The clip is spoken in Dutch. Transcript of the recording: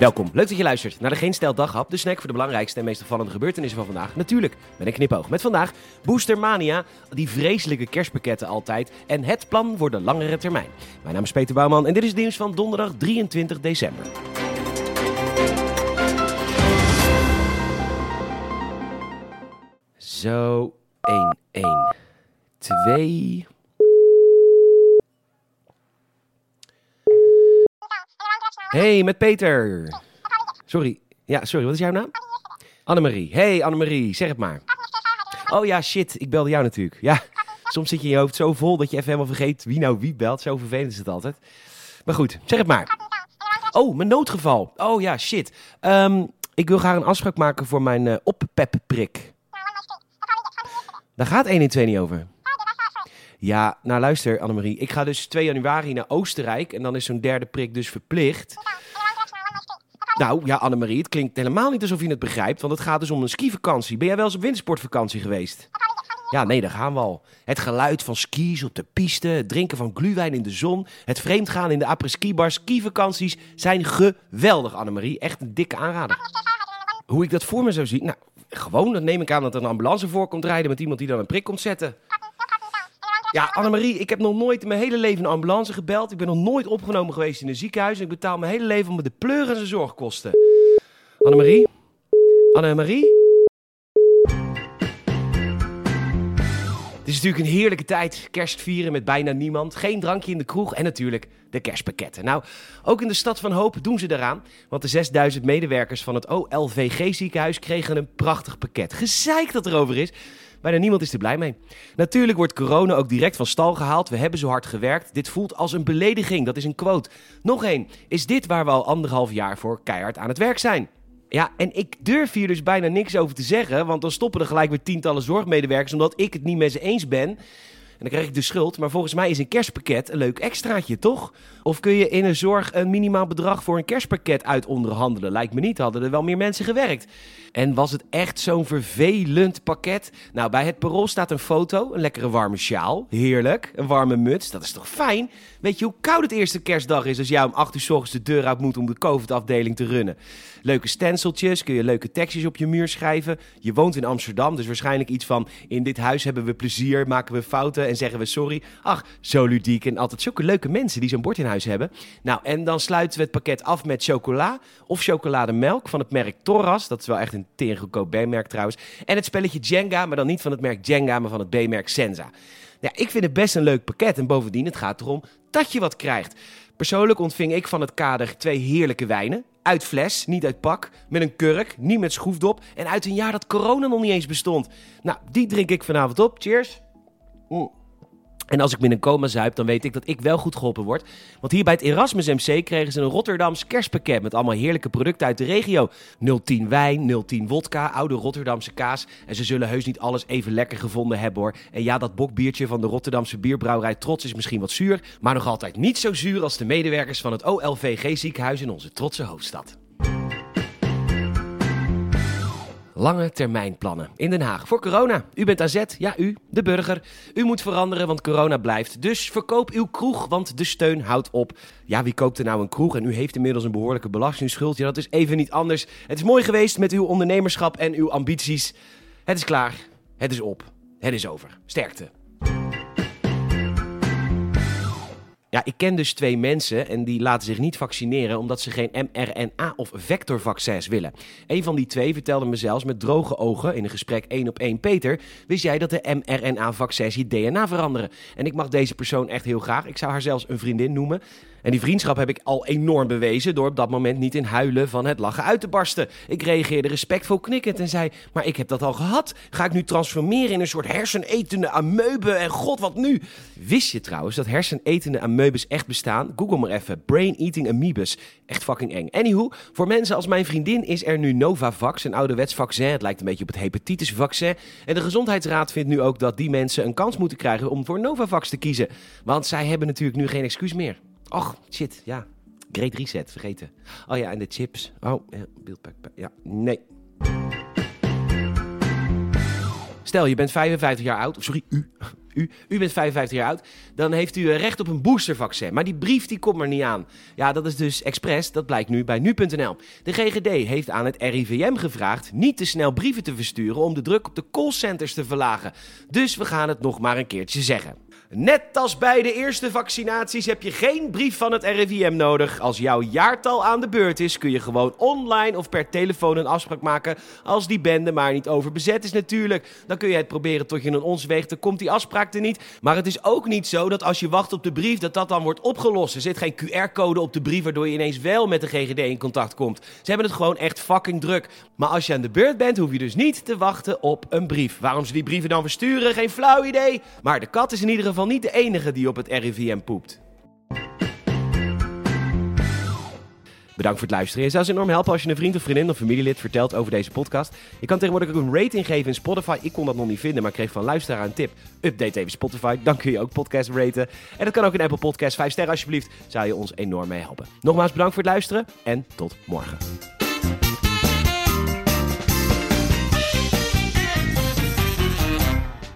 Welkom, leuk dat je luistert naar de Geen Stel Daghap, de snack voor de belangrijkste en meest opvallende gebeurtenissen van vandaag. Natuurlijk, met een knipoog. Met vandaag Booster Mania, die vreselijke kerstpakketten altijd en het plan voor de langere termijn. Mijn naam is Peter Bouwman en dit is het nieuws van donderdag 23 december. Zo, 1, 1, 2... Hey, met Peter. Sorry. Ja, sorry, wat is jouw naam? Annemarie. Hey, Annemarie, zeg het maar. Oh ja, shit, ik belde jou natuurlijk. Ja, soms zit je in je hoofd zo vol dat je even helemaal vergeet wie nou wie belt. Zo vervelend is het altijd. Maar goed, zeg het maar. Oh, mijn noodgeval. Oh ja, shit. Ehm, ik wil graag een afspraak maken voor mijn uh, oppepprik. Daar gaat 1 en 2 niet over. Ja, nou luister Annemarie. Ik ga dus 2 januari naar Oostenrijk en dan is zo'n derde prik dus verplicht. Nou ja, Annemarie, het klinkt helemaal niet alsof je het begrijpt, want het gaat dus om een skivakantie. Ben jij wel eens op wintersportvakantie geweest? Ja, nee, daar gaan we al. Het geluid van skis op de piste, het drinken van gluwijn in de zon, het vreemdgaan in de après-ski-bar, skivakanties zijn geweldig, Annemarie. Echt een dikke aanrader. Hoe ik dat voor me zou zien? Nou, gewoon, dan neem ik aan dat er een ambulance voor komt rijden met iemand die dan een prik komt zetten. Ja, Annemarie, ik heb nog nooit in mijn hele leven een ambulance gebeld. Ik ben nog nooit opgenomen geweest in een ziekenhuis. En ik betaal mijn hele leven om de pleuren en zorgkosten. Annemarie? Annemarie? Het is natuurlijk een heerlijke tijd. Kerst vieren met bijna niemand. Geen drankje in de kroeg en natuurlijk de kerstpakketten. Nou, ook in de stad van Hoop doen ze eraan. Want de 6000 medewerkers van het OLVG ziekenhuis kregen een prachtig pakket. Gezeik dat erover is. Bijna niemand is er blij mee. Natuurlijk wordt corona ook direct van stal gehaald. We hebben zo hard gewerkt. Dit voelt als een belediging. Dat is een quote. Nog één. Is dit waar we al anderhalf jaar voor keihard aan het werk zijn? Ja, en ik durf hier dus bijna niks over te zeggen, want dan stoppen er gelijk weer tientallen zorgmedewerkers omdat ik het niet met ze eens ben. En dan krijg ik de schuld. Maar volgens mij is een kerstpakket een leuk extraatje, toch? Of kun je in een zorg een minimaal bedrag voor een kerstpakket uit onderhandelen? Lijkt me niet, hadden er wel meer mensen gewerkt. En was het echt zo'n vervelend pakket? Nou, bij het parool staat een foto, een lekkere warme sjaal. Heerlijk, een warme muts, dat is toch fijn? Weet je hoe koud het eerste kerstdag is als jij om 8 uur s ochtends de deur uit moet om de COVID-afdeling te runnen? Leuke stenciltjes, kun je leuke tekstjes op je muur schrijven. Je woont in Amsterdam, dus waarschijnlijk iets van... in dit huis hebben we plezier, maken we fouten en zeggen we sorry. Ach, zo ludiek en altijd zulke leuke mensen die zo'n bord in huis hebben. Nou, en dan sluiten we het pakket af met chocola of chocolademelk van het merk Torras. Dat is wel echt een tegengoedkoop B-merk trouwens. En het spelletje Jenga, maar dan niet van het merk Jenga, maar van het B-merk Senza. Ja, ik vind het best een leuk pakket en bovendien, het gaat erom dat je wat krijgt. Persoonlijk ontving ik van het kader twee heerlijke wijnen. Uit fles, niet uit pak. Met een kurk, niet met schroefdop. En uit een jaar dat corona nog niet eens bestond. Nou, die drink ik vanavond op. Cheers. Mm. En als ik met een coma zuip, dan weet ik dat ik wel goed geholpen word. Want hier bij het Erasmus MC kregen ze een Rotterdams kerstpakket met allemaal heerlijke producten uit de regio. 010 wijn, 010 wodka, oude Rotterdamse kaas. En ze zullen heus niet alles even lekker gevonden hebben hoor. En ja, dat bokbiertje van de Rotterdamse bierbrouwerij Trots is misschien wat zuur. Maar nog altijd niet zo zuur als de medewerkers van het OLVG ziekenhuis in onze trotse hoofdstad. Lange termijnplannen in Den Haag voor corona. U bent AZ, ja u, de burger. U moet veranderen, want corona blijft. Dus verkoop uw kroeg, want de steun houdt op. Ja, wie koopt er nou een kroeg en u heeft inmiddels een behoorlijke belastingsschuld? Ja, dat is even niet anders. Het is mooi geweest met uw ondernemerschap en uw ambities. Het is klaar, het is op, het is over. Sterkte. Ja, ik ken dus twee mensen en die laten zich niet vaccineren omdat ze geen mRNA of vectorvaccins willen. Een van die twee vertelde me zelfs met droge ogen in een gesprek één op één: Peter, wist jij dat de mRNA-vaccins je DNA veranderen? En ik mag deze persoon echt heel graag. Ik zou haar zelfs een vriendin noemen. En die vriendschap heb ik al enorm bewezen door op dat moment niet in huilen van het lachen uit te barsten. Ik reageerde respectvol knikkend en zei: Maar ik heb dat al gehad. Ga ik nu transformeren in een soort hersenetende amoebe? En god, wat nu? Wist je trouwens dat hersenetende amoebes echt bestaan? Google maar even: Brain Eating Amoebus. Echt fucking eng. Anywho, voor mensen als mijn vriendin is er nu Novavax, een ouderwets vaccin. Het lijkt een beetje op het hepatitisvaccin. En de Gezondheidsraad vindt nu ook dat die mensen een kans moeten krijgen om voor Novavax te kiezen. Want zij hebben natuurlijk nu geen excuus meer. Och, shit, ja. Great Reset, vergeten. Oh ja, en de chips. Oh, ja, beeldpack. Ja, nee. Stel, je bent 55 jaar oud. Sorry, u. u, u bent 55 jaar oud, dan heeft u recht op een boostervaccin. Maar die brief die komt maar niet aan. Ja, dat is dus expres, dat blijkt nu bij nu.nl. De GGD heeft aan het RIVM gevraagd niet te snel brieven te versturen om de druk op de callcenters te verlagen. Dus we gaan het nog maar een keertje zeggen. Net als bij de eerste vaccinaties heb je geen brief van het RIVM nodig. Als jouw jaartal aan de beurt is, kun je gewoon online of per telefoon een afspraak maken. Als die bende maar niet overbezet is natuurlijk. Dan kun je het proberen tot je een ons weegt. Dan komt die afspraak er niet. Maar het is ook niet zo dat als je wacht op de brief, dat dat dan wordt opgelost. Er zit geen QR-code op de brief waardoor je ineens wel met de GGD in contact komt. Ze hebben het gewoon echt fucking druk. Maar als je aan de beurt bent, hoef je dus niet te wachten op een brief. Waarom ze die brieven dan versturen, geen flauw idee. Maar de kat is in ieder geval niet de enige die op het RIVM poept. Bedankt voor het luisteren. Je zou ze enorm helpen als je een vriend of vriendin of familielid vertelt over deze podcast. Je kan tegenwoordig ook een rating geven in Spotify. Ik kon dat nog niet vinden, maar kreeg van luisteraar een tip. Update even Spotify, dan kun je ook podcast raten. En dat kan ook in Apple Podcast. 5 sterren alsjeblieft, zou je ons enorm mee helpen. Nogmaals bedankt voor het luisteren en tot morgen.